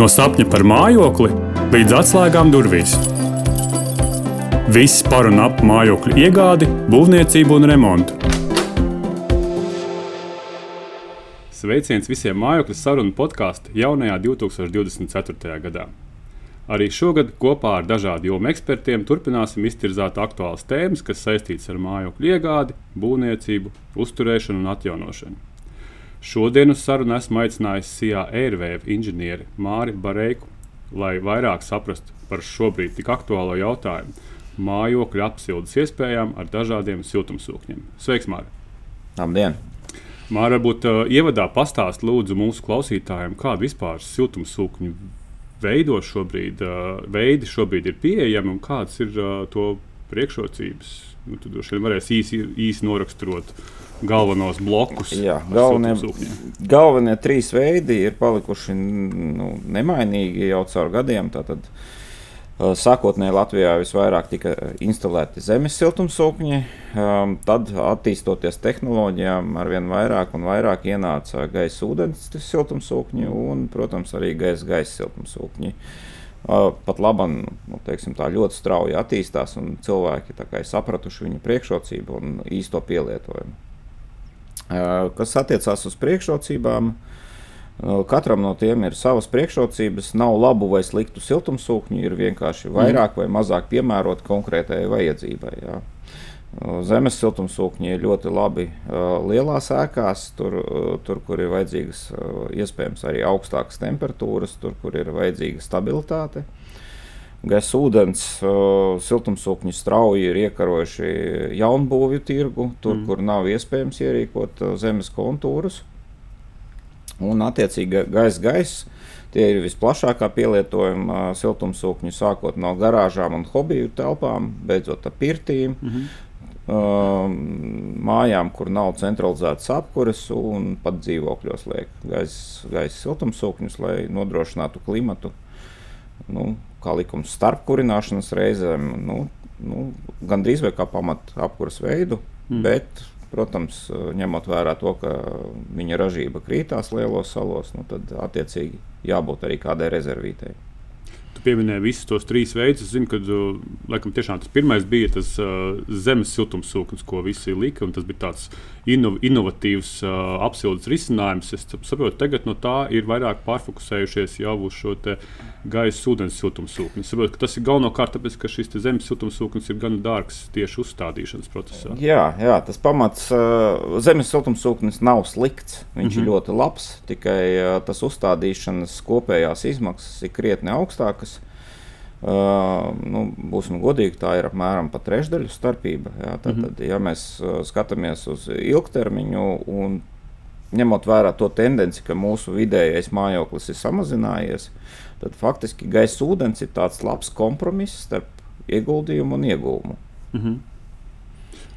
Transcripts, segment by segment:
No sapņa par mājokli līdz atslēgām durvīs. Viss par un ap mājokļu iegādi, būvniecību un remontu. Sveiciens visiem mājokļu sarunu podkāstu jaunajā 2024. gadā. Arī šogad kopā ar dažādu jomu ekspertiem turpināsim iztirzāt aktuālas tēmas, kas saistītas ar mājokļu iegādi, būvniecību, uzturēšanu un atjaunošanu. Šodien uz sarunu esmu aicinājis SIA Airwave inženieri Māri Bareiku, lai vairāk saprastu par šobrīd tik aktuālo jautājumu - mājokļu apsildes iespējām ar dažādiem siltumsūkņiem. Sveiks, Māri! Labdien! Māra, varbūt uh, ievadā pastāst lūdzu mūsu klausītājiem, kāda vispār siltumsūkņu veido šobrīd, uh, veidi šobrīd ir pieejami un kādas ir uh, to priekšrocības. Nu, tu droši vien varēsi īsi, īsi noraksturot galvenos blokus. Jā, galvenie, galvenie trīs veidi ir palikuši nu, nemainīgi jau caur gadiem. Tātad, Sākotnēji Latvijā visvairāk tika instalēti zemes siltumsūkņi, um, tad, attīstoties tehnoloģijām, arvien vairāk un vairāk ienāca gaisa ūdens siltumsūkņi un, protams, arī gaisa gaisa siltumsūkņi. Uh, pat labi, nu, teiksim, tā ļoti strauji attīstās, un cilvēki ir sapratuši viņa priekšrocību un īsto pielietojumu. Kas attiecās uz priekšrocībām, katram no tiem ir savas priekšrocības. Nav labu vai sliktu siltumsūkņu, ir vienkārši vairāk vai mazāk piemēroti konkrētajai vajadzībai. Jā. Zemes siltumsūkņi ir ļoti labi lielās ēkās, tur, tur, kur ir vajadzīgas iespējams arī augstākas temperatūras, tur, kur ir vajadzīga stabilitāte. Gaisa ūdens siltumsūkņi strauji ir iekarojuši jaunbūvju tirgu, tur, mm. kur nav iespējams ierīkot zemes kontūrus. Un, attiecīgi, gaisa gaisa. Tie ir visplašākā pielietojuma siltumsūkņi, sākot no garāžām un hobiju telpām, beidzot ar pirtīm, mm -hmm. Uh, mājām, kur nav centralizētas apkures, un pat dzīvokļos liek gaisa, gaisa siltumsūkņus, lai nodrošinātu klimatu. Nu, kā likums starp kurināšanas reizēm, nu, nu, gandrīz vai kā pamatu apkuras veidu, mm. bet, protams, ņemot vērā to, ka viņa ražība krītās lielos salos, nu, tad attiecīgi jābūt arī kādai rezervītei. Tu pieminēji visus tos trīs veidus. Es zinu, ka laikam, tas pirmais bija tas uh, zemes siltumsūknis, ko visi lika. Tas bija tāds inno, inovatīvs uh, apsildes risinājums. Es saprotu, tagad no tā ir vairāk pārfokusējušies jau uz šo gaisa ūdens siltumsūkni. Es saprotu, ka tas ir galvenokārt tāpēc, ka šis zemes siltumsūknis ir gan dārgs tieši uzstādīšanas procesā. Jā, jā tas pamats uh, zemes siltumsūknis nav slikts. Viņš mm -hmm. ir mhm. ļoti labs, tikai uh, tas uzstādīšanas kopējās izmaksas ir krietni augstākas. Uh, nu, būsim godīgi, tā ir apmēram trešdaļu starpība. Jā, tad, mm -hmm. tad, ja mēs uh, skatāmies uz ilgtermiņu un ņemot vērā to tendenci, ka mūsu vidējais mājoklis ir samazinājies, tad faktiski gaisa ūdens ir tāds labs kompromiss starp ieguldījumu un iegūmu. Mm -hmm.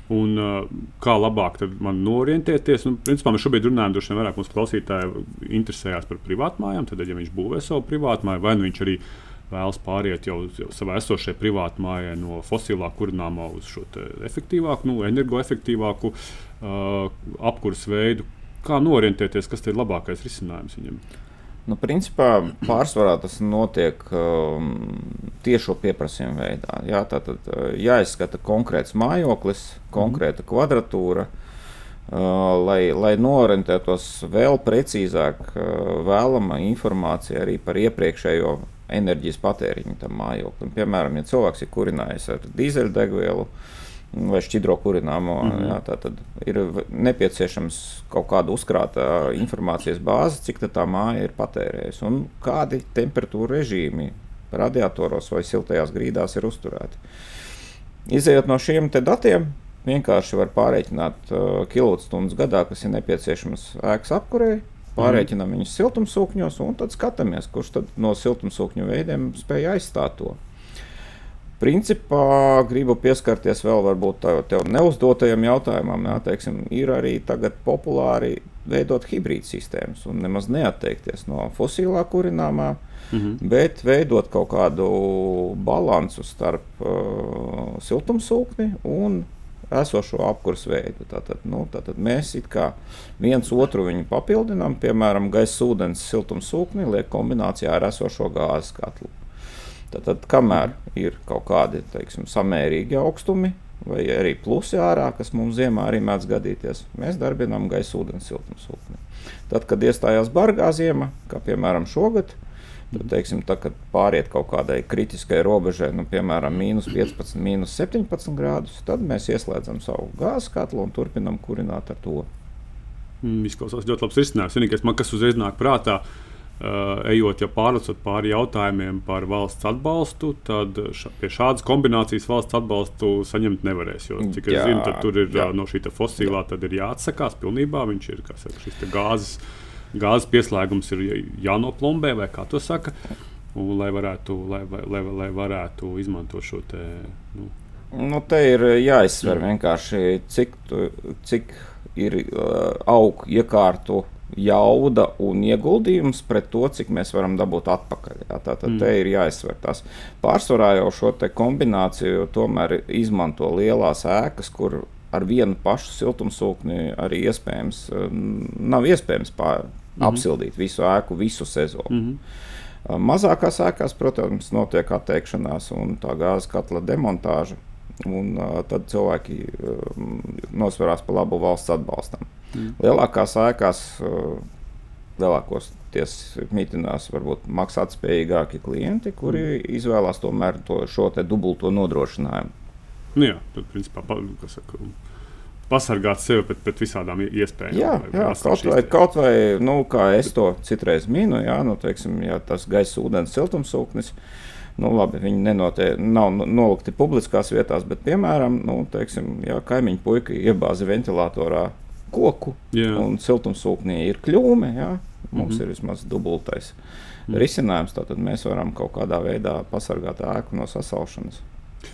Un, uh, kā labāk man norientēties? Nu, principā mēs šobrīd runājam, droši vien vairāk mūsu klausītāji interesējās par privātmājām. Tad, ja viņš būvē savu privātmāju, vai nu viņš arī ir vēlas pāriet jau, jau savā esošajā privātā mājā no fosilā kurināmā uz šo efektīvāku, nu, energoefektīvāku uh, apkurses veidu. Kā norientēties, kas ir labākais risinājums viņam? Nu, principā pārsvarā tas notiek um, tiešo pieprasījumu veidā. Jā, tātad uh, jāizskata konkrēts mājoklis, konkrēta kvadratūra, uh, lai, lai norientētos vēl precīzāk, uh, vēlama informācija arī par iepriekšējo enerģijas patēriņu tam mājoklim. Piemēram, ja cilvēks ir kurinājis ar dīzeļdegvielu vai šķidro kurināmo, mm -hmm. jā, tad ir nepieciešams kaut kāda uzkrāta informācijas bāze, cik tā māja ir patērējusi un kādi temperatūra režīmi radiatoros vai siltajās grīdās ir uzturēti. Izejot no šiem datiem, vienkārši var pārreikināt uh, kilovatstundas gadā, kas ir nepieciešams ēkas apkurei Pārēķinām mm. viņus siltumsūkņos, un tad skatāmies, kurš tad no siltumsūkņu veidiem spēj aizstāt to. Principā gribu pieskarties vēl varbūt tev neuzdotajam jautājumam. Jā, teiksim, ir arī tagad populāri veidot hibrīd sistēmas un nemaz neatteikties no fosilā kurināmā, mm -hmm. bet veidot kaut kādu balansu starp uh, siltumsūkni un esošo apkursu veidu. Tātad, nu, tātad mēs viens otru papildinām, piemēram, gaisa, ūdens, siltumsūkni, liek kombinācijā ar esošo gāzes katlu. Tātad, kamēr ir kaut kādi teiksim, samērīgi augstumi, vai arī plusi ārā, kas mums ziemā arī mēdz gadīties, mēs darbinām gaisa, ūdens, siltumsūkni. Tad, kad iestājās bargā ziema, kā piemēram šogad, Tad, teiksim, tā, kad pāriet kaut kādai kritiskai robežai, nu, piemēram, mīnus 15, mīnus 17 grādus, tad mēs ieslēdzam savu gāzes katlu un turpinām kurināt ar to. Mm, izklausās ļoti labs risinājums. Vienīgais, man, kas uzreiz nāk prātā, uh, ejot ja pārlecot pāri jautājumiem par valsts atbalstu, tad ša, pie šādas kombinācijas valsts atbalstu saņemt nevarēs. Jo, cik es jā, zinu, tur ir jā. no šī fosilā jāatsakās pilnībā. Viņš ir saka, šis gāzes gāzes pieslēgums ir jānoplombē, vai kā to saka, un, lai, varētu, lai, lai, lai varētu izmantot šo te. Nu. Nu, te ir jāizsver vienkārši, cik, tu, cik ir uh, augu iekārtu jauda un ieguldījums pret to, cik mēs varam dabūt atpakaļ. Jā. Tātad mm. te ir jāizsver tas. Pārsvarā jau šo kombināciju tomēr izmanto lielās ēkas, kur ar vienu pašu siltumsūkni arī iespējams, nav iespējams pār, -hmm. apsildīt visu ēku visu sezonu. Mm -hmm. Mazākās ēkās, protams, notiek atteikšanās un tā gāzes katla demontāža. Un, uh, tad cilvēki uh, nosverās par labu valsts atbalstam. Mm. Lielākās ēkās, uh, lielākos ties mītinās varbūt maksātspējīgāki klienti, kuri mm. izvēlās tomēr to, šo dubulto nodrošinājumu. Nu jā, tad principā, kas saka, pasargāt sevi pret, pret visādām iespējām. Jā, jā kaut, vai, kaut vai, nu, kā es to citreiz minu, jā, nu, teiksim, jā, tas gaisa, ūdens, siltumsūknis. Nu, labi, viņi nenotie, nav nolikti publiskās vietās, bet, piemēram, nu, teiksim, jā, kaimiņu puika iebāza ventilatorā koku jā. un siltumsūknī ir kļūme. Jā, mums mm -hmm. ir vismaz dubultais mm -hmm. risinājums. Tad mēs varam kaut kādā veidā pasargāt ēku no sasalšanas.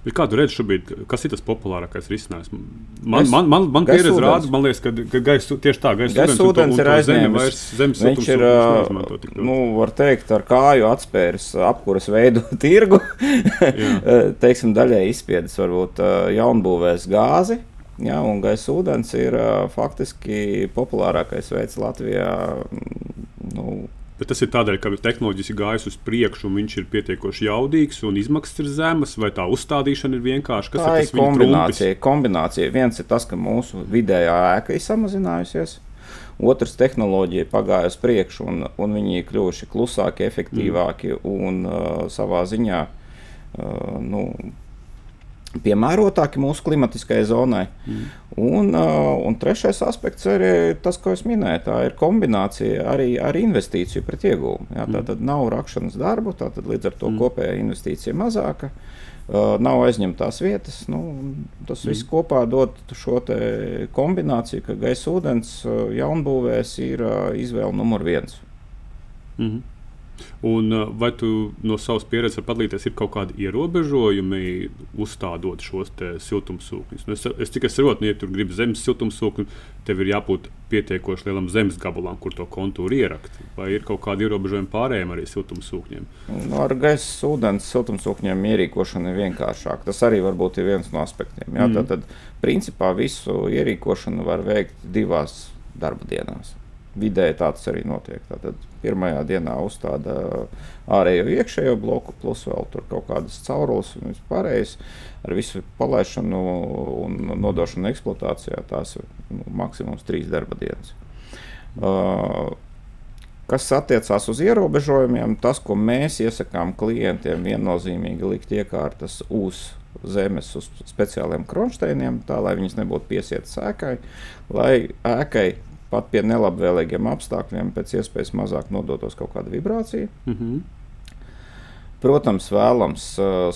Bet kādu redzi šobrīd, kas ir tas populārākais risinājums? Man, es, man, man, man pieredze rāda, man liekas, ka, ka gaisa tieši tā, gaisa ūdens, ūdens ir aizņēmis. Viņš ir, nu, var teikt, ar kāju atspēris apkuras veidu tirgu. Teiksim, daļai izspiedis varbūt jaunbūvēs gāzi. Jā, un gaisa ūdens ir faktiski populārākais veids Latvijā. Bet tas ir tādēļ, ka tehnoloģija ir gājusi uz priekšu, un viņš ir pietiekoši jaudīgs, un izmaksas ir zemas, vai tā uzstādīšana ir vienkārša. Kas tā ir, ir kombinācija. kombinācija. Viens ir tas, ka mūsu vidējā ēka ir samazinājusies. Otrs tehnoloģija pagājusi uz priekšu, un, un viņi ir kļuvuši klusāki, efektīvāki mm. un uh, savā ziņā uh, nu, piemērotāki mūsu klimatiskajai zonai. Mm. Un, un trešais aspekts ir tas, ko es minēju. Tā ir kombinācija arī ar investīciju pret ieguvumu. Jā, tā mm. tad nav rakšanas darbu, tātad līdz ar to mm. kopējā investīcija mazāka. Nav aizņemtās vietas. Nu, tas mm. viss kopā dod šo kombināciju, ka gaisa ūdens jaunbūvēs ir izvēle numur viens. Mm -hmm. Un uh, vai tu no savas pieredzes vari padalīties, ir kaut kādi ierobežojumi uzstādot šos siltumsūkņus? Nu, es, es tikai saprotu, nu, ja tur gribi zemes siltumsūkni, tev ir jābūt pietiekoši lielam zemes gabalam, kur to kontūru ierakt. Vai ir kaut kādi ierobežojumi pārējiem arī siltumsūkņiem? Nu, ar gaisa ūdens siltumsūkņiem ierīkošana ir vienkāršāka. Tas arī varbūt ir viens no aspektiem. Jā? Mm. Tad, tad, principā, visu ierīkošanu var veikt divās darba dienās. Vidēji tāds arī notiek. Tātad pirmajā dienā uzstāda ārējo iekšējo bloku, plus vēl tur kaut kādas caurules un vispārējais. Ar visu palaišanu un nodošanu eksploatācijā tās ir nu, maksimums trīs darba dienas. Uh, Kas attiecās uz ierobežojumiem, tas, ko mēs iesakām klientiem, viennozīmīgi likt iekārtas uz zemes, uz speciāliem kronšteiniem, tā lai viņas nebūtu piesietas ēkai, lai ēkai pat pie nelabvēlīgiem apstākļiem pēc iespējas mazāk nodotos kaut kāda vibrācija. Mm -hmm. Protams, vēlams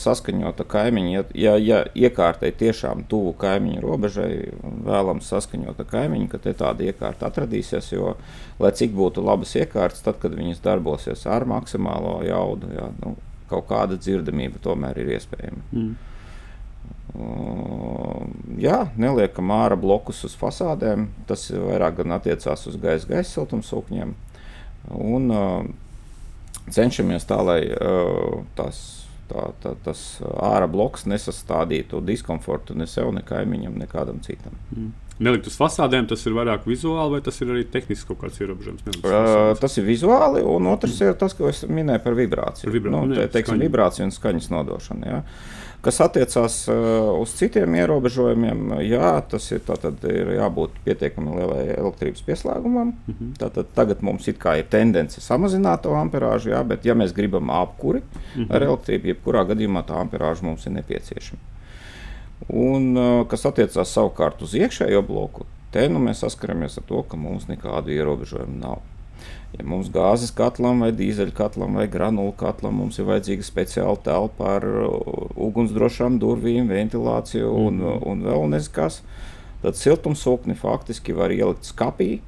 saskaņot ar kaimiņu, ja, ja, iekārtai tiešām tuvu kaimiņu robežai, vēlams saskaņot ar kaimiņu, ka tāda iekārta atradīsies. Jo, lai cik būtu labas iekārtas, tad, kad viņas darbosies ar maksimālo jaudu, jā, nu, kaut kāda dzirdamība tomēr ir iespējama. Mm. Uh, jā, neliekam ārā blokus uz fasādēm. Tas vairāk attiecās uz gaisa, gaisa siltumsūkņiem. Un uh, cenšamies tā, lai uh, tās, tā, tā, tas ārā bloks nesastādītu diskomfortu ne sev, ne kaimiņam, nekādam citam. Mm. Nelikt uz fasādēm, tas ir vairāk vizuāli, vai tas ir arī tehniski kaut kāds ierobežojums? Uh, tas ir vizuāli, un otrs ir tas, ko es minēju par vibrāciju. Par vibrā... nu, te, teiksim, vibrāciju un skaņas nodošanu. Ja. Kas attiecās uh, uz citiem ierobežojumiem, jā, tas ir, ir jābūt pietiekami lielai elektrības pieslēgumam. Mm -hmm. Tātad, tagad mums ir tendence samazināt to amperāžu, jā, bet, ja mēs gribam apkuri mm -hmm. ar elektrību, jebkurā gadījumā tā amperāža mums ir nepieciešama. Un, kas attiecās savukārt uz iekšējo bloku, te nu mēs saskaramies ar to, ka mums nekādu ierobežojumu nav. Ja mums gāzes katlam, vai dīzeļu katlam, vai granulu katlam, mums ir vajadzīga speciāla telpa ar ugunsdrošām durvīm, ventilāciju un, mm -hmm. un vēl nezkas, tad siltumsūkni faktiski var ielikt skapī.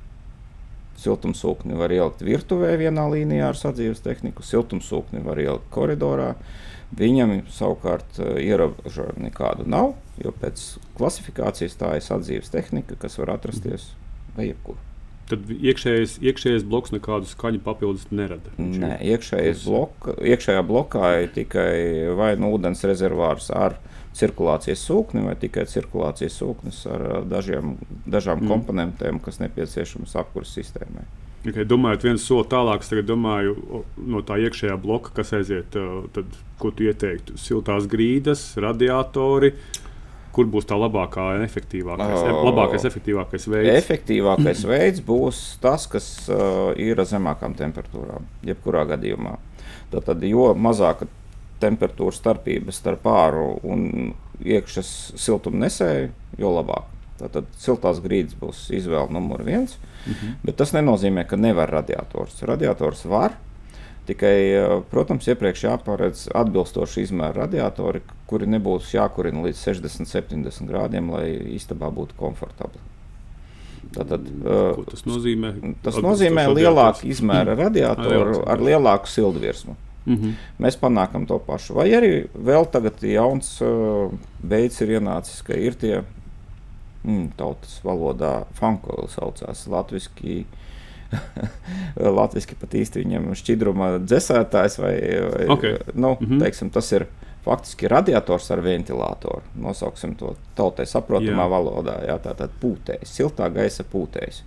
Siltumsūkni var ielikt virtuvē vienā līnijā ar sadzīves tehniku, siltumsūkni var ielikt koridorā. Uh, Viņam savukārt eh, ierobežojumu nekādu nav, jo pēc klasifikācijas tā ir sadzīves tehnika, kas var atrasties vai jebkur. Tad iekšējais, iekšējais bloks nekādu skaņu papildus nerada. Nē, iekšējais blok, iekšējā blokā ir tikai vai nu ūdens rezervārs ar cirkulācijas sūkni, vai tikai cirkulācijas sūknis ar dažiem, dažām mm. komponentiem, kas nepieciešamas apkurses sistēmai. Okay, domājot, viens solis tālāk, es domāju, no tā iekšējā bloka, kas aiziet, tad, ko tu ieteiktu? Siltās grīdas, radiatori. Kur būs tā labākā, efektīvākais, uh, labākais, efektīvākais veids? Efektīvākais veids būs tas, kas uh, ir zemākām temperatūrām, jebkurā gadījumā. Tad, jo mazāka temperatūra starpības starp āru un iekšas siltumnesēju, jo labāk. Tātad siltās grīdas būs izvēle numur viens. Uh mhm. -huh. Bet tas nenozīmē, ka nevar radiators. Radiators var. Tikai, eh, protams, iepriekš jāparedz atbilstoši izmēra radiatori, kuri nebūtu jākurina līdz 60, 70 grādiem, lai istabā būtu komfortabli. Tātad, Ko tas nozīmē? Tas nozīmē lielāku izmēra radiatoru ar lielāku sildvirsmu. Mm -hmm. Mēs panākam to pašu. Vai arī vēl tagad jauns uh, veids ir ienācis, ka ir tie mm, tautas valodā fankoili saucās latviski. Latvijasiski pat īsti viņam šķidruma dzēsētājs, vai, vai okay. nu, mm -hmm. teiksim, tas ir faktiski radiators ar ventilatoru. Nosauksim to tautai saprotamā jā. valodā. Jā, tā tad pūtējs, siltā gaisa pūtējs.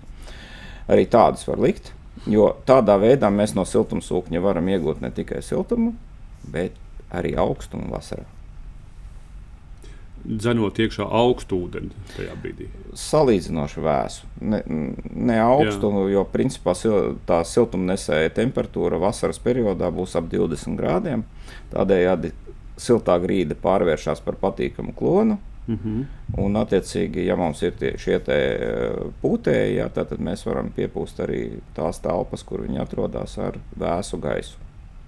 Arī tādus var likt, jo tādā veidā mēs no siltumsūkņa varam iegūt ne tikai siltumu, bet arī augstumu vasarā dzenot iekšā augstu ūdeni tajā brīdī. Salīdzinoši vēsu. Ne, ne augstu, Jā. jo principā tā siltumnesēja temperatūra vasaras periodā būs ap 20 grādiem. Tādējādi siltā grīda pārvēršas par patīkamu klonu. Mm -hmm. Un, attiecīgi, ja mums ir tie, šie pūtēji, jā, tad mēs varam piepūst arī tās telpas, kur viņi atrodas ar vēsu gaisu.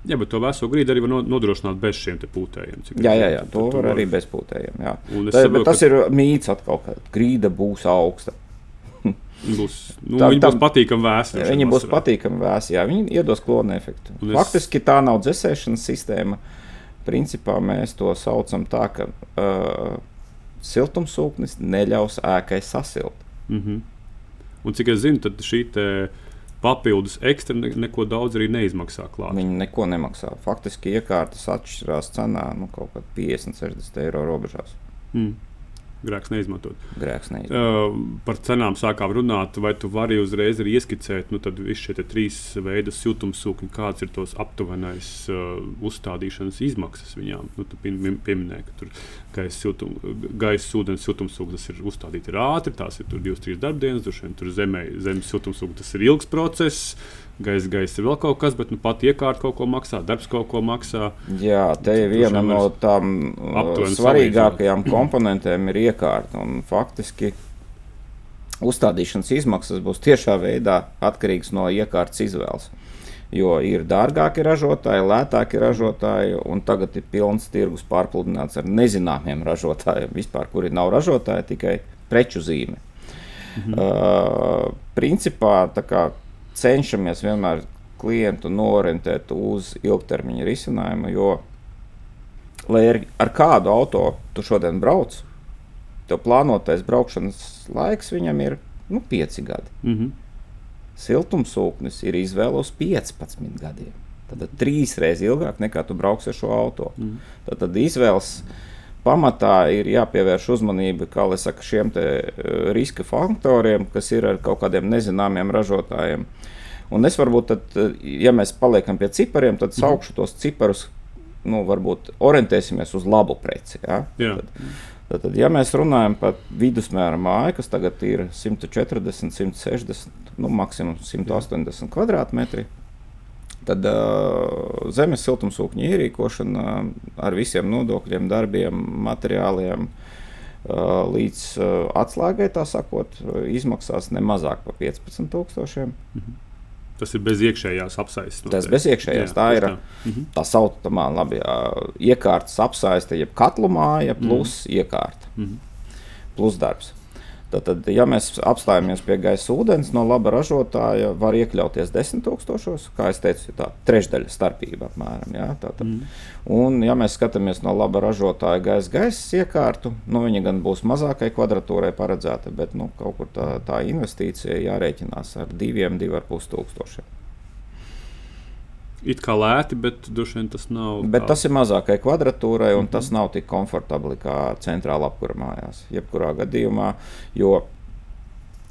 Jā, bet to veselu grīdu arī var nodrošināt bez šiem pūtējiem. Jā, jā, jā, to var arī bez pūtējiem. Tā, saprotu, tas ir mīts atkal, ka grīda būs augsta. būs, nu, tā, viņi būs patīkami vēsi. Viņi būs patīkami vēsi, jā, viņi iedos klonu efektu. Un Faktiski es... tā nav dzēsēšanas sistēma. Principā mēs to saucam tā, ka uh, siltumsūknis neļaus ēkai sasilt. Mm -hmm. Un cik es zinu, tad šī te, papildus ekstra neko daudz arī neizmaksā. Klāt. Viņi neko nemaksā. Faktiski iekārtas atšķirās cenā nu, kaut kādā 50, 60 eiro robežās. Mm. Grēks neizmantot. Grēks neizmantot. Uh, par cenām sākām runāt, vai tu vari uzreiz arī ieskicēt, nu, tad visi šie trīs veidi siltumsūkņi, kāds ir tos aptuvenais uh, uzstādīšanas izmaksas viņām. Nu, tu pieminēji, ka tur gaisa, siltum, gaisa ūdens siltumsūknis ir uzstādīts ātri, tās ir divas, trīs darbdienas, tur zemē, zemes siltumsūknis tas ir ilgs process gaisa, gaisa ir vēl kaut kas, bet nu, pat iekārta kaut ko maksā, darbs kaut ko maksā. Jā, te ir viena no tām uh, svarīgākajām komponentēm ir iekārta. Faktiski uzstādīšanas izmaksas būs tiešā veidā atkarīgas no iekārtas izvēles. Jo ir dārgāki ražotāji, lētāki ražotāji, un tagad ir pilns tirgus pārpludināts ar nezināmiem ražotājiem, vispār, kuri nav ražotāji, tikai preču zīme. Mhm. Uh, principā, kā, cenšamies vienmēr klientu norientēt uz ilgtermiņa risinājumu, jo, lai ar, ar kādu auto tu šodien brauc, tev plānotais braukšanas laiks viņam ir nu, 5 gadi. Mm -hmm. Siltumsūknis ir izvēle uz 15 gadiem. Tad trīs reizes ilgāk nekā tu brauksi ar šo auto. Mm. Tad, tad izvēles pamatā ir jāpievērš uzmanība saka, šiem riska faktoriem, kas ir ar kaut kādiem nezināmiem ražotājiem. Un es varbūt, tad, ja mēs paliekam pie cipariem, tad mhm. saukšu tos ciparus, nu, varbūt orientēsimies uz labu preci. Ja? Jā. Tad, tad, tad, ja mēs runājam par vidusmēra māju, kas tagad ir 140, 160, nu, maksimums 180 kvadrātmetri, tad uh, zemes siltumsūkņa ierīkošana ar visiem nodokļiem, darbiem, materiāliem. Uh, līdz uh, atslēgai, tā sakot, izmaksās ne mazāk par 15,000. Mhm. Tas ir bez iekšējās apsaistes. Tas bez iekšējās. Jā, tā ir tā, mhm. tā saucamā labi, iekārtas apsaiste, jeb katlu māja plus mm. iekārta. Mm. Plus darbs. Tad, ja mēs apstājamies pie gaisa ūdens, no laba ražotāja var iekļauties 10,000, kā jau teicu, tā trešdaļa starpība apmēram. Ja, tātad. mm. Un, ja mēs skatāmies no laba ražotāja gaisa gaisa iekārtu, nu, viņa gan būs mazākai kvadratūrai paredzēta, bet nu, kaut kur tā, tā investīcija jārēķinās ar 2,5 tūkstošiem. It kā lēti, bet droši vien tas nav. Bet tā. tas ir mazākai kvadratūrai, un mm -hmm. tas nav tik komfortabli kā centrāla apkūra mājās. Jebkurā gadījumā, jo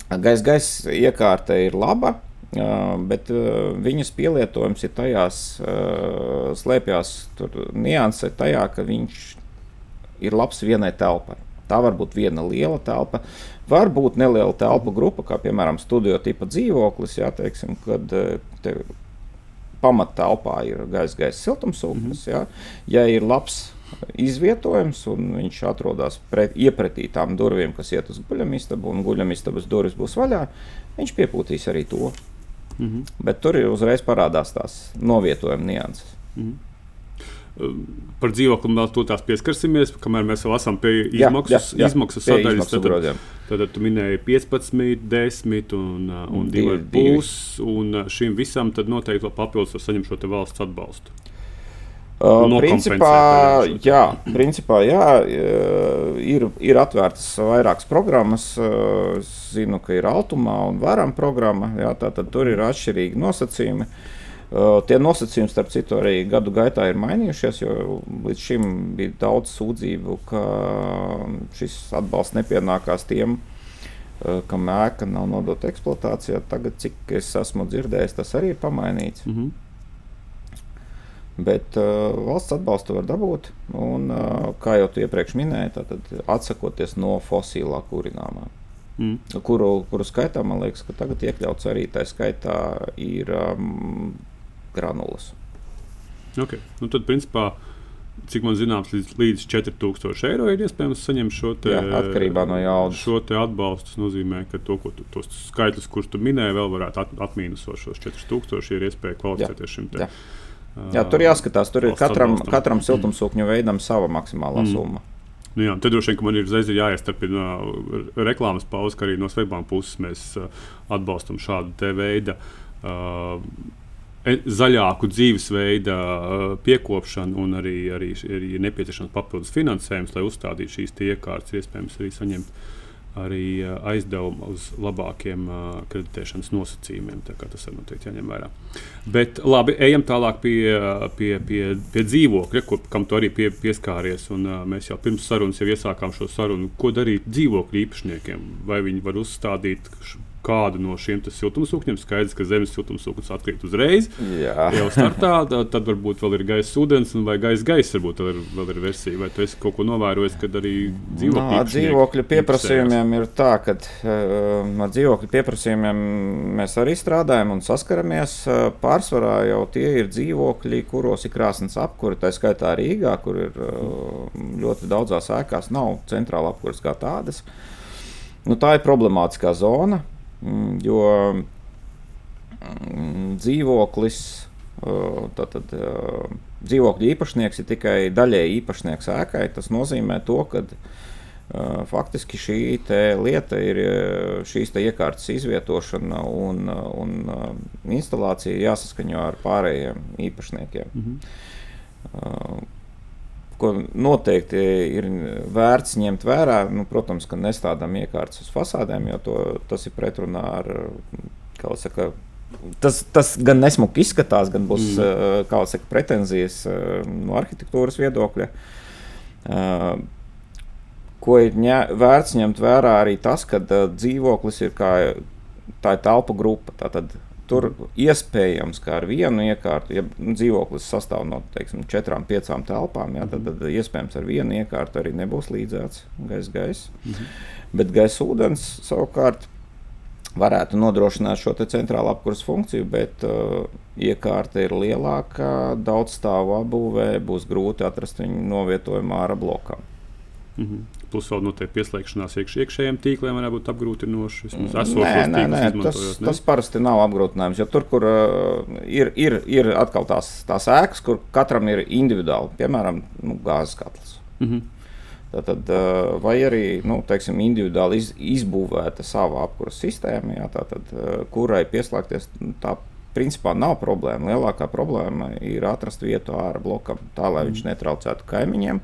gaisa gaisa iekārta ir laba. Bet viņas pielietojums ir tajās, slēpjas niansē tajā, ka viņš ir labs vienai telpai. Tā var būt viena liela telpa, var būt neliela telpu grupa, kā piemēram studio tipa dzīvoklis, jā, teiksim, kad te pamattelpā ir gaisa, gaisa siltumsūknis. Mm -hmm. ja. ja ir labs izvietojums, un viņš atrodas pret, iepratī tām durvīm, kas iet uz guļamistabu, un guļamistabas durvis būs vaļā, viņš piepūtīs arī to. Mm -hmm. Bet tur ir uzreiz parādās tās novietojuma nianses. Mm -hmm. Par dzīvokli vēl to tās pieskarsimies, kamēr mēs vēl esam pie izmaksu, jā, jā, jā. izmaksu sadaļas. Tad, tad, tad tu minēji 15, 10 un, un 2,5. Un šim visam noteikti vēl papildus var saņemt šo valsts atbalstu. Uh, principā, jā, principā, jā, ir, ir atvērtas vairākas programmas. Es zinu, ka ir Altumā un Varam programma. Jā, tātad tur ir atšķirīgi nosacījumi. Uh, Uh, tie nosacījumi, starp citu, arī gadu gaitā ir mainījušies, jo līdz šim bija daudz sūdzību, ka šis atbalsts nepienākās tiem, uh, kam ēka nav nodota eksploatācijā. Tagad, cik es esmu dzirdējis, tas arī ir pamainīts. Mm -hmm. Bet uh, valsts atbalstu var dabūt, un, uh, kā jau iepriekš minēji, tad atsakoties no fosilā kurināmā. Mm. Kuru, kuru skaitā man liekas, ka tagad iekļauts arī tā skaitā ir um, granulas. Okay. Nu, tad, principā, cik man zināms, līdz, līdz 4000 eiro ir iespējams saņemt šo te, Jā, atkarībā no jaudas. Šo atbalstu. Tas nozīmē, ka to, ko tu, tos skaitļus, kurus tu minēji, vēl varētu at, atmīnusot šos 4000, ir iespēja kvalificēties šim te. Jā. Jā, tur jāskatās, tur ir katram, atbalstam. katram siltumsūkņu veidam sava maksimālā mm. summa. Nu jā, tad droši vien man ir uzreiz jāiestarpina reklāmas pauze, ka arī no Svetbānijas puses mēs atbalstam šādu veidu uh, zaļāku dzīvesveidu piekopšanu un arī, arī, arī ir nepieciešams papildus finansējums, lai uzstādītu šīs iekārtas, iespējams, arī saņemt arī aizdevumu uz labākiem kreditēšanas nosacījumiem. Tas ir noteikti jāņem vērā. Bet labi, ejam tālāk pie, pie, pie, pie dzīvokļa, ko, kam tu arī pie, pieskāries. Un, mēs jau pirms sarunas jau iesākām šo sarunu, ko darīt dzīvokļu īpašniekiem. Vai viņi var uzstādīt kādu no šiem siltumsūkņiem. Skaidrs, ka zemes siltumsūknis atkrīt uzreiz. Jā. Jau startā, tad, tad varbūt vēl ir gaisa ūdens, vai gaisa gaisa. Varbūt vēl ir, vēl ir versija, vai tu esi kaut ko novērojis, kad arī dzīvokļu, dzīvokļu pieprasījumiem ir tā, ka uh, ar dzīvokļu pieprasījumiem mēs arī strādājam un saskaramies. Uh, pārsvarā jau tie ir dzīvokļi, kuros ir krāsnes apkūra, tā skaitā Rīgā, kur ir uh, ļoti daudzās ēkās nav centrāla apkūras kā tādas. Nu, tā ir problemātiskā zona. Mm, jo mm, dzīvoklis, tātad dzīvokļa īpašnieks ir tikai daļēji īpašnieks ēkai. Tas nozīmē to, ka faktiski šī lieta ir šīs iekārtas izvietošana un, un instalācija jāsaskaņo ar pārējiem īpašniekiem. -hmm ko noteikti ir vērts ņemt vērā. Nu, protams, ka nestādām iekārtas uz fasādēm, jo to, tas ir pretrunā ar saka, tas, tas gan nesmuki izskatās, gan būs mm. uh, saka, pretenzijas uh, no arhitektūras viedokļa. Uh, ko ir ņē, vērts ņemt vērā arī tas, ka dzīvoklis ir kā tā ir telpu grupa. Tātad, Tur iespējams, ka ar vienu iekārtu, ja dzīvoklis sastāv no teiksim, četrām, piecām telpām, jā, tad, tad iespējams ar vienu iekārtu arī nebūs līdzēts gaisa. Mm -hmm. Bet gaisa ūdens savukārt varētu nodrošināt šo centrālu apkurses funkciju, bet uh, iekārta ir lielāka, daudz stāvu apbūvē, būs grūti atrast viņu novietojumu ārā blokam. Mm -hmm. Plus vēl noteikti pieslēgšanās iekš, iekšējiem tīkliem varētu būt apgrūtinoši. Nē, nē, nē, tas, ne? tas parasti nav apgrūtinājums. Jo tur, kur uh, ir, ir, ir atkal tās, tās ēkas, kur katram ir individuāli, piemēram, nu, gāzes katls. Mm -hmm. Tātad, vai arī nu, teiksim, individuāli iz, izbūvēta sava apkūra sistēma, jā, tātad, kurai pieslēgties, tā principā nav problēma. Lielākā problēma ir atrast vietu ārā blokam, tā lai viņš mm. netraucētu kaimiņiem,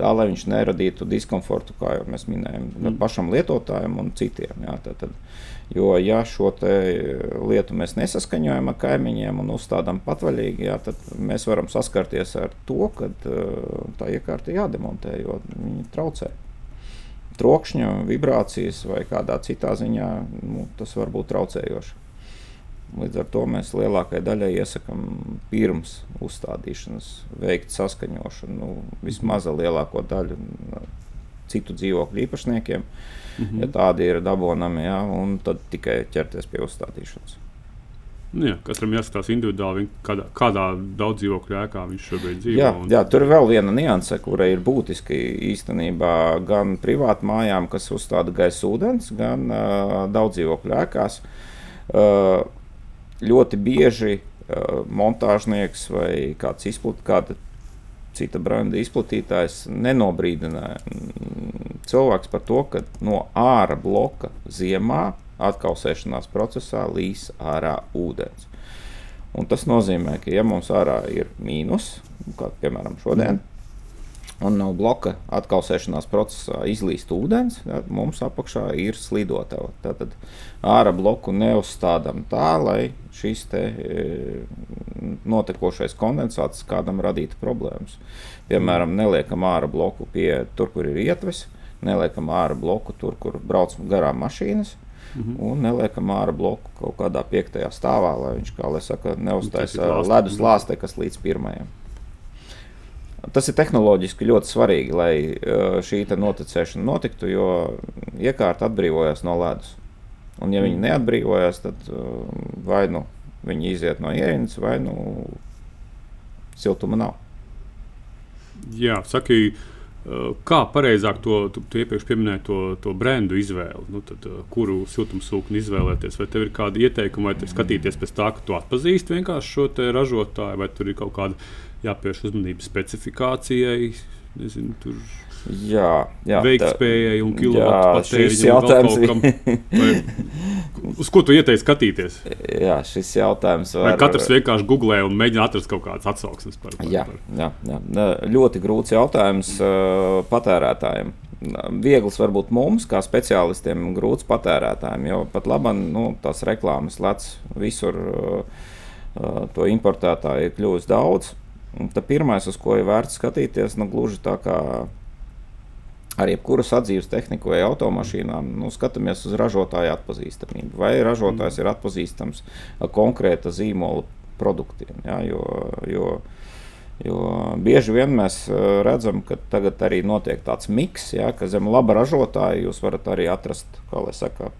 tā lai viņš neradītu diskomfortu, kā jau mēs minējām, mm. pašam lietotājam un citiem. Jā, tātad, Jo, ja šo lietu mēs nesaskaņojam ar kaimiņiem un uzstādām patvaļīgi, jā, tad mēs varam saskarties ar to, ka uh, tā iekārta jādemontē, jo viņi traucē. Trokšņa, vibrācijas vai kādā citā ziņā nu, tas var būt traucējoši. Līdz ar to mēs lielākajai daļai iesakām pirms uzstādīšanas veikt saskaņošanu, nu, vismaz lielāko daļu citu dzīvokļu īpašniekiem. Mm -hmm. ja tādi ir dabūnami, ja, un tad tikai ķerties pie uzstādīšanas. Nu jā, katram jāskatās individuāli, kādā, kādā daudz dzīvokļu ēkā viņš šobrīd dzīvo. Jā, jā, tur ir vēl viena nianse, kura ir būtiski īstenībā gan privātu mājām, kas uzstāda gaisa ūdens, gan uh, daudz dzīvokļu ēkās. Uh, ļoti bieži uh, montāžnieks vai kāds izplat, kāda cita brenda izplatītājs nenobrīdināja cilvēks par to, ka no ārā bloka ziemā atkausēšanās procesā līs ārā ūdens. Un tas nozīmē, ka, ja mums ārā ir mīnus, kā piemēram šodien, un no bloka atkausēšanās procesā izlīst ūdens, tad mums apakšā ir slidotava. Tātad ārā bloku neuzstādām tā, lai šis te e, notekošais kondensāts kādam radītu problēmas. Piemēram, neliekam ārā bloku pie tur, kur ir ietves, neliekam ārā bloku tur, kur brauc garām mašīnas. -hmm. Un neliekam ārā bloku kaut kādā piektajā stāvā, lai viņš, kā lai saka, neuztaisa ledus lāstē, kas līdz pirmajam. Tas ir tehnoloģiski ļoti svarīgi, lai šī noticēšana notiktu, jo iekārta atbrīvojas no ledus. Un, ja viņi mhm. neatbrīvojas, tad vai nu viņi iziet no ierīces, vai nu siltuma nav. Jā, saki, Eh, kā pareizāk to, tu, tu iepriekš pieminēji to, to brendu izvēli, nu, tad, eh, kuru siltumsūkni izvēlēties? Vai tev ir kādi ieteikumi, vai skatīties pēc tā, ka tu atpazīsti vienkārši šo ražotāju, vai tur ir kaut kāda jāpievērš uzmanība specifikācijai? Nezinu, tur Jā, jā veiktspējai un kilovatu patēriņam. Uz ko tu ieteiksi skatīties? Jā, šis jautājums var... Vai katrs vienkārši googlē un mēģina atrast kaut kādas atsauksmes par to? Jā, jā, jā, ļoti grūts jautājums patērētājiem. Viegls varbūt mums, kā speciālistiem, grūts patērētājiem, jo pat labi nu, tās reklāmas lec visur, to importētāju ir kļuvis daudz. Pirmais, uz ko ir vērts skatīties, nu, gluži tā kā ar jebkuru sadzīves tehniku vai automašīnām, nu, skatāmies uz ražotāja atpazīstamību. Vai ražotājs mm. ir atpazīstams konkrēta zīmola produktiem. Ja, jo, jo, jo bieži vien mēs redzam, ka tagad arī notiek tāds miks, ja, ka zem laba ražotāja jūs varat arī atrast, kā lai saka,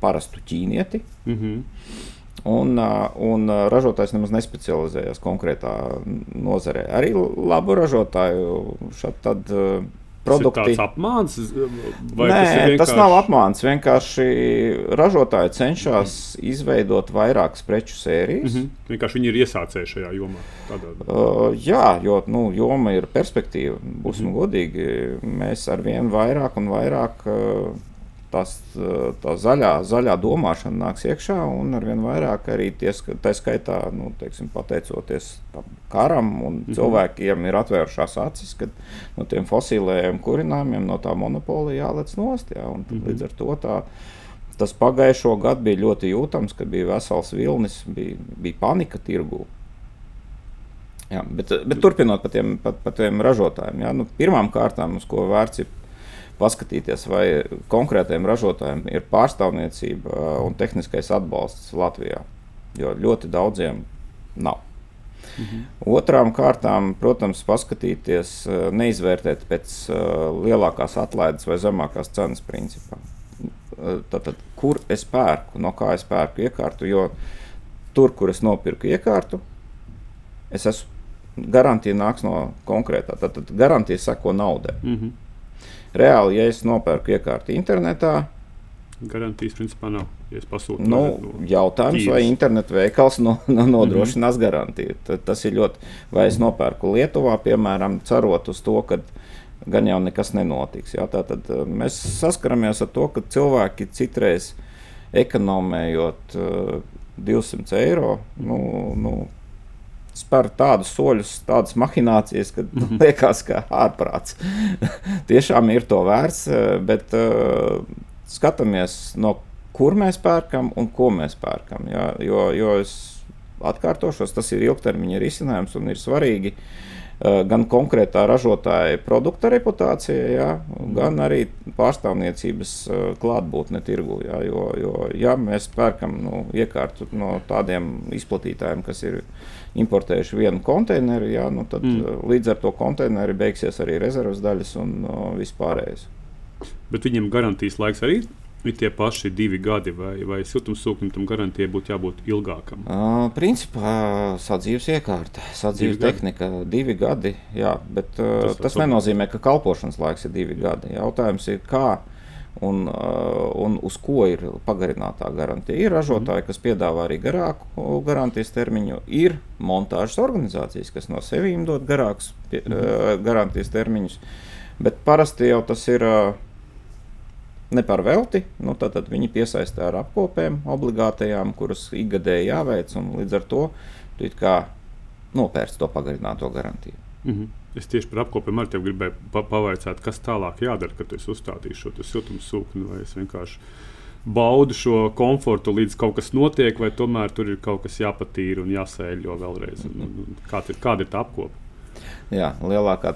parastu ķīnieti. Mm -hmm. Un, un ražotājs nemaz nespecializējas konkrētā nozarē. Arī labu ražotāju šādi tad produkti. Tas ir apmāns, vai Nē, tas, vienkārši... tas nav apmāns. Vienkārši ražotāji cenšas izveidot vairākas preču sērijas. Mm -hmm. Vienkārši viņi ir iesācēji šajā jomā. Tādā... Uh, jā, jo nu, joma ir perspektīva. Būsim mm -hmm. godīgi, mēs ar vien vairāk un vairāk. Uh, tās, tā zaļā, zaļā domāšana nāks iekšā, un ar vien vairāk arī ties, tā skaitā, nu, teiksim, pateicoties tam karam, un -hmm. cilvēkiem ir atvērušās acis, ka no tiem fosilējiem kurinājumiem, no tā monopola jālec nost. Jā, un, -hmm. Līdz ar to tā, tas pagājušo gadu bija ļoti jūtams, ka bija vesels vilnis, bija, bija panika tirgū. Jā, bet, bet turpinot par tiem, par, par tiem ražotājiem, jā, nu, pirmām kārtām, uz ko vērts ir paskatīties, vai konkrētiem ražotājiem ir pārstāvniecība un tehniskais atbalsts Latvijā. Jo ļoti daudziem nav. Mhm. Otrām kārtām, protams, paskatīties, neizvērtēt pēc lielākās atlaides vai zemākās cenas principā. Tātad, kur es pērku, no kā es pērku iekārtu, jo tur, kur es nopirku iekārtu, es esmu garantija nāks no konkrētā. Tad, tad garantija seko naudai. -hmm. Reāli, ja es nopērku iekārtu internetā, garantijas principā nav. Ja pasūtu, nu, no jautājums, tīras. vai internetu veikals no, no nodrošinās mm -hmm. garantiju. Tad, tas ir ļoti. Vai es nopērku Lietuvā, piemēram, cerot uz to, ka gan jau nekas nenotiks. Jā, tad mēs saskaramies ar to, ka cilvēki citreiz ekonomējot uh, 200 eiro, nu, nu, spēr tādus soļus, tādas mahinācijas, ka mm -hmm. liekas, ka ārprāts. Tiešām ir to vērts, eh, bet uh, skatāmies, no kur mēs pērkam un ko mēs pērkam. Ja? Jo, jo es atkārtošos, tas ir ilgtermiņa risinājums un ir svarīgi. Uh, gan konkrētā ražotāja produkta reputācija, jā, gan arī pārstāvniecības uh, klātbūtne tirgu. Jā, jo, jo, ja mēs pērkam nu, iekārtu no tādiem izplatītājiem, kas ir importējuši vienu konteineru, jā, nu tad mm. Uh, līdz ar to konteineru beigsies arī rezerves daļas un uh, vispārējais. Bet viņam garantijas laiks arī ir tie paši divi gadi, vai, vai siltumsūknim tam garantijai būtu jābūt ilgākam? Uh, principā sadzīves iekārta, sadzīves divi tehnika, gadi. divi gadi, jā, bet uh, tas, tas nenozīmē, ka kalpošanas laiks ir divi gadi. Jautājums ir, kā un, uh, un uz ko ir pagarinātā garantija. Ir ražotāji, kas piedāvā arī garāku garantijas termiņu, ir montāžas organizācijas, kas no sevīm dod garākus pie, uh, garantijas termiņus, bet parasti jau tas ir. Uh, Ne par velti, nu, tad, viņi piesaistā ar apkopēm, obligātajām, kuras ikgadēji jāveic, un līdz ar to tu nopērci to pagarināto garantiju. Mm -hmm. Es tieši par apkopiem arī gribēju pa pavaicāt, kas tālāk jādara, kad es uzstādīšu šo siltumsūkni, vai es vienkārši baudu šo komfortu, līdz kaut kas notiek, vai tomēr tur ir kaut kas jāpatīra un jāsēļo vēlreiz. Kāda, ir, kāda ir tā apkopa? Jā, lielākā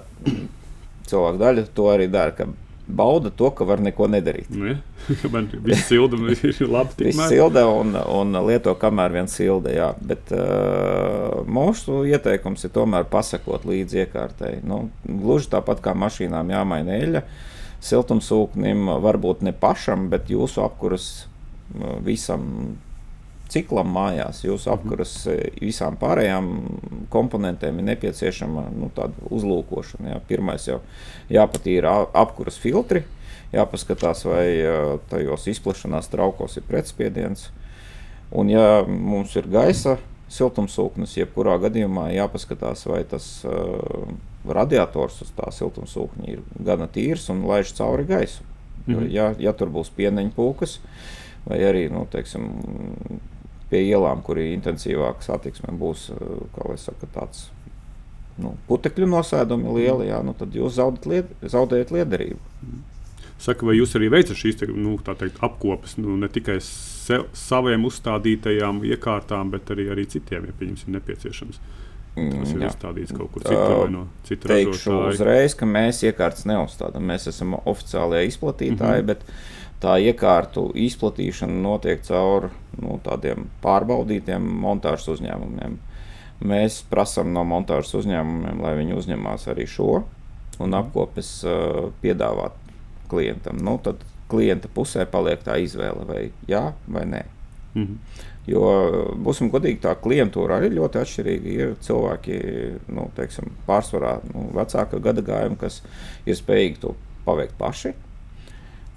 cilvēku daļa to arī dara bauda to, ka var neko nedarīt. Nu, ja. Man viss silda ir labi. Viss silda un, un lieto, kamēr vien silda. Jā. Bet uh, mūsu ieteikums ir tomēr pasakot līdzi iekārtai. Nu, gluži tāpat kā mašīnām jāmaina eļļa. Siltumsūknim varbūt ne pašam, bet jūsu apkuras visam ciklam mājās, jūsu mhm. apkuras e, visām pārējām komponentēm ir nepieciešama nu, uzlūkošana. Jā. Pirmais jau jāpatīra apkuras filtri, jāpaskatās, vai e, tajos izplešanās traukos ir pretspiediens. Un, ja mums ir gaisa siltumsūknis, jebkurā gadījumā jāpaskatās, vai tas uh, radiators uz tā siltumsūkņa ir gana tīrs un laiž cauri gaisu. Mm -hmm. ja, ja tur būs pieneņa pūkas, vai arī nu, teiksim, pie ielām, kur ir intensīvāka satiksme, būs eh, saka, tāds nu, putekļu nosēdumi lieli, jā, nu, tad jūs zaudat lied, zaudējat liederību. Saka, vai jūs arī veicat šīs te, nu, teikt, apkopes nu, ne tikai sev, saviem uzstādītajām iekārtām, bet arī, arī citiem, ja pieņemsim, nepieciešams? Tas ir uzstādīts kaut kur citur vai no citas puses. Teikšu uzreiz, ka mēs iekārtas neuzstādām. Mēs esam oficiālie izplatītāji, mm -hmm. bet tā iekārtu izplatīšana notiek caur nu, tādiem pārbaudītiem montāžas uzņēmumiem. Mēs prasām no montāžas uzņēmumiem, lai viņi uzņemās arī šo un mhm. apkopes uh, piedāvāt klientam. Nu, tad klienta pusē paliek tā izvēle, vai jā vai nē. -hmm. Jo, būsim godīgi, tā klientūra arī ļoti atšķirīga. Ir cilvēki, nu, teiksim, pārsvarā nu, vecāka gada gājuma, kas ir spējīgi to paveikt paši.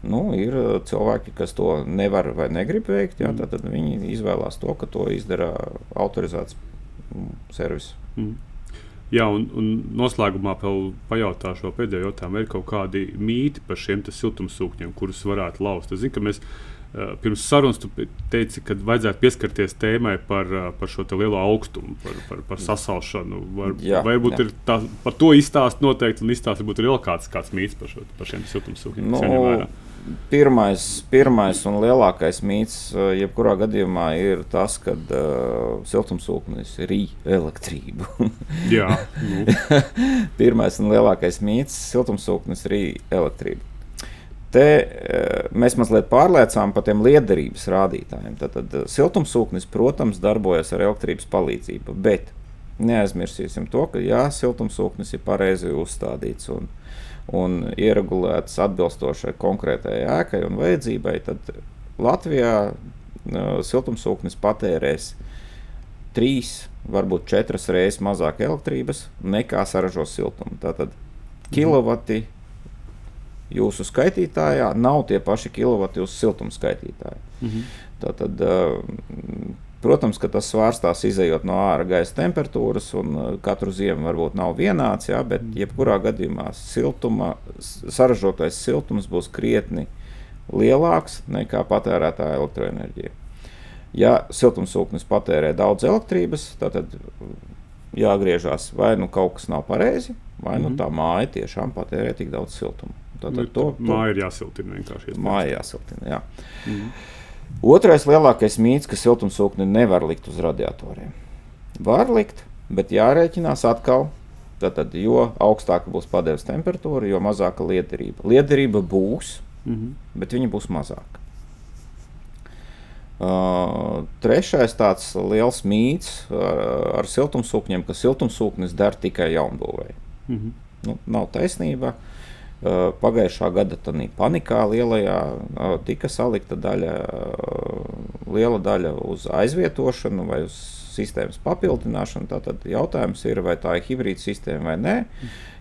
Nu, ir cilvēki, kas to nevar vai negrib veikt. Jā, mm. tad viņi izvēlās to, ka to izdara autorizēts mm, servis. Mm. Jā, un, un noslēgumā vēl pajautāšu pēdējo jautājumu. Ir kaut kādi mīti par šiem siltumsūkņiem, kurus varētu laust. Es zinu, ka mēs uh, pirms sarunas teici, ka vajadzētu pieskarties tēmai par, uh, par šo lielo augstumu, par, par, par sasalšanu. Var, jā, varbūt jā. ir tā, par to izstāst noteikti, un izstāst varbūt ir vēl kāds, kāds mīts par, šo, par šiem siltumsūkņiem. No, pirmais, pirmais un lielākais mīts, jebkurā gadījumā, ir tas, ka uh, siltumsūknis rīk elektrību. Jā, nu. pirmais un lielākais mīts - siltumsūknis rīk elektrību. Te mēs mazliet pārliecām par tiem liederības rādītājiem. Tad, tad siltumsūknis, protams, darbojas ar elektrības palīdzību, bet neaizmirsīsim to, ka jā, siltumsūknis ir pareizi uzstādīts un, un ieregulēts atbilstoši konkrētajai ēkai un vajadzībai, tad Latvijā uh, siltumsūknis patērēs trīs, varbūt četras reizes mazāk elektrības nekā saražo siltumu. Tātad kilovati jūsu skaitītājā nav tie paši kilovati jūsu siltumskaitītājā. Mhm. Tātad, uh, Protams, ka tas svārstās izējot no ārā gaisa temperatūras, un uh, katru ziemu varbūt nav vienāds, jā, bet jebkurā gadījumā siltuma, saražotais siltums būs krietni lielāks nekā patērētāja elektroenerģija. Ja siltumsūknis patērē daudz elektrības, tad jāgriežas vai nu kaut kas nav pareizi, vai nu mhm. tā māja tiešām patērē tik daudz siltuma. Tad nu, to, to māja ir jāsiltina vienkārši. Māja jāsiltina, jā. Mhm. Otrais lielākais mīts, ka siltumsūkni nevar likt uz radiatoriem. Var likt, bet jārēķinās atkal. Tātad, jo augstāka būs padeves temperatūra, jo mazāka liederība. Liederība būs, mm -hmm. bet viņa būs mazāka. Uh, trešais tāds liels mīts ar, ar siltumsūkņiem, ka siltumsūknis der tikai jaunbūvēji. Mm -hmm. nu, nav taisnība. Uh, pagājušā gada panikā lielajā eh, tika salikta daļa, eh, liela daļa uz aizvietošanu vai uz sistēmas papildināšanu. Tātad jautājums ir, vai tā ir hibrīda sistēma vai nē.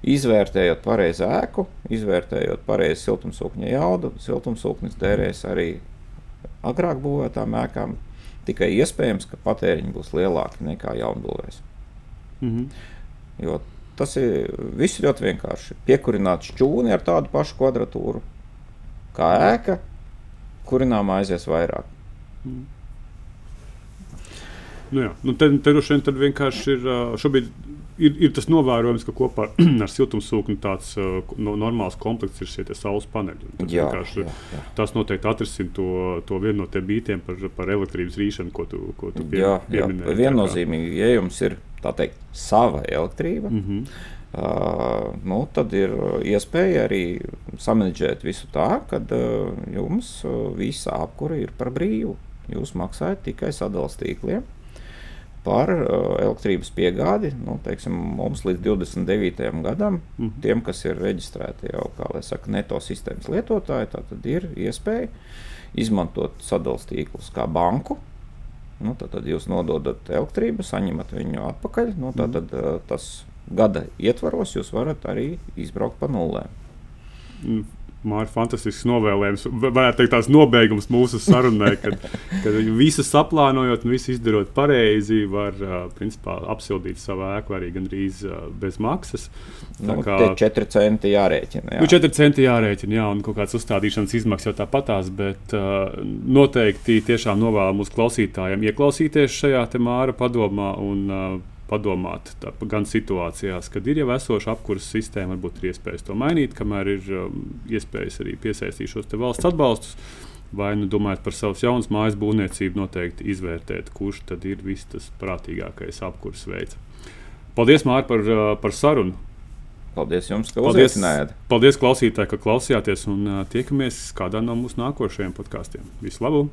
Izvērtējot pareizi ēku, izvērtējot pareizi siltumsūkņa jaudu, siltumsūknis derēs arī agrāk būvētām ēkām. Tikai iespējams, ka patēriņi būs lielāki nekā jaunbūvēs. Mm -hmm. Jo Tas ir viss ļoti vienkārši. Piekurināt šķūni ar tādu pašu kvadratūru kā ēka, kurināmā aizies vairāk. Mm. Nu jā, nu te, te vien vienkārši ir, šobrīd ir, ir tas novērojams, ka kopā ar siltumsūkni tāds uh, no, normāls komplekts ir šie saules paneļi. Jā, jā, jā. Tas noteikti atrisina to, to vienu no tiem bītiem par, par elektrības rīšanu, ko tu, ko tu pie, jā, pieminēji. Jā, viennozīmīgi, ja jums ir teikt, sava elektrība. Mm -hmm. Uh, nu, tad ir iespēja arī samanģēt visu tā, ka uh, jums uh, visa apkūra ir par brīvu. Jūs maksājat tikai sadalījuma tīkliem par uh, elektrības piegādi. Nu, teiksim, mums līdz 29. gadam, mm -hmm. tiem, kas ir reģistrēti jau saka, neto sistēmas lietotāji, tad ir iespēja izmantot sadalījuma tīklus kā banku. Nu, tad, jūs nododat elektrību, saņemat viņu atpakaļ. Nu, tad, tad, uh, tas gada ietvaros jūs varat arī izbraukt pa nulēm. Mm. Mārķis, fantastisks novēlējums. Varētu teikt, tās nobeigums mūsu sarunai, kad, kad visu saplānojot un visu izdarot pareizi, var principā, apsildīt savu ēku arī gandrīz bez maksas. Tā nu, kā 4 centi jārēķina. Jā. Nu, 4 centi jārēķina, jā, un kaut kāds uzstādīšanas izmaksas jau tāpatās, bet uh, noteikti tiešām novēlu mūsu klausītājiem ieklausīties šajā māra padomā. Un, uh, padomāt tā, gan situācijās, kad ir jau esoša apkurses sistēma, varbūt ir iespējas to mainīt, kamēr ir um, iespējas arī piesaistīt šos valsts atbalstus. Vai nu domājot par savas jaunas mājas būvniecību, noteikti izvērtēt, kurš tad ir viss tas prātīgākais apkurses veids. Paldies, Mārtiņ, par, uh, par sarunu! Paldies jums, ka uzaicinājāt. Paldies, klausītāji, ka klausījāties un uh, tiekamies kādā no mūsu nākošajiem podkāstiem. Visu labu!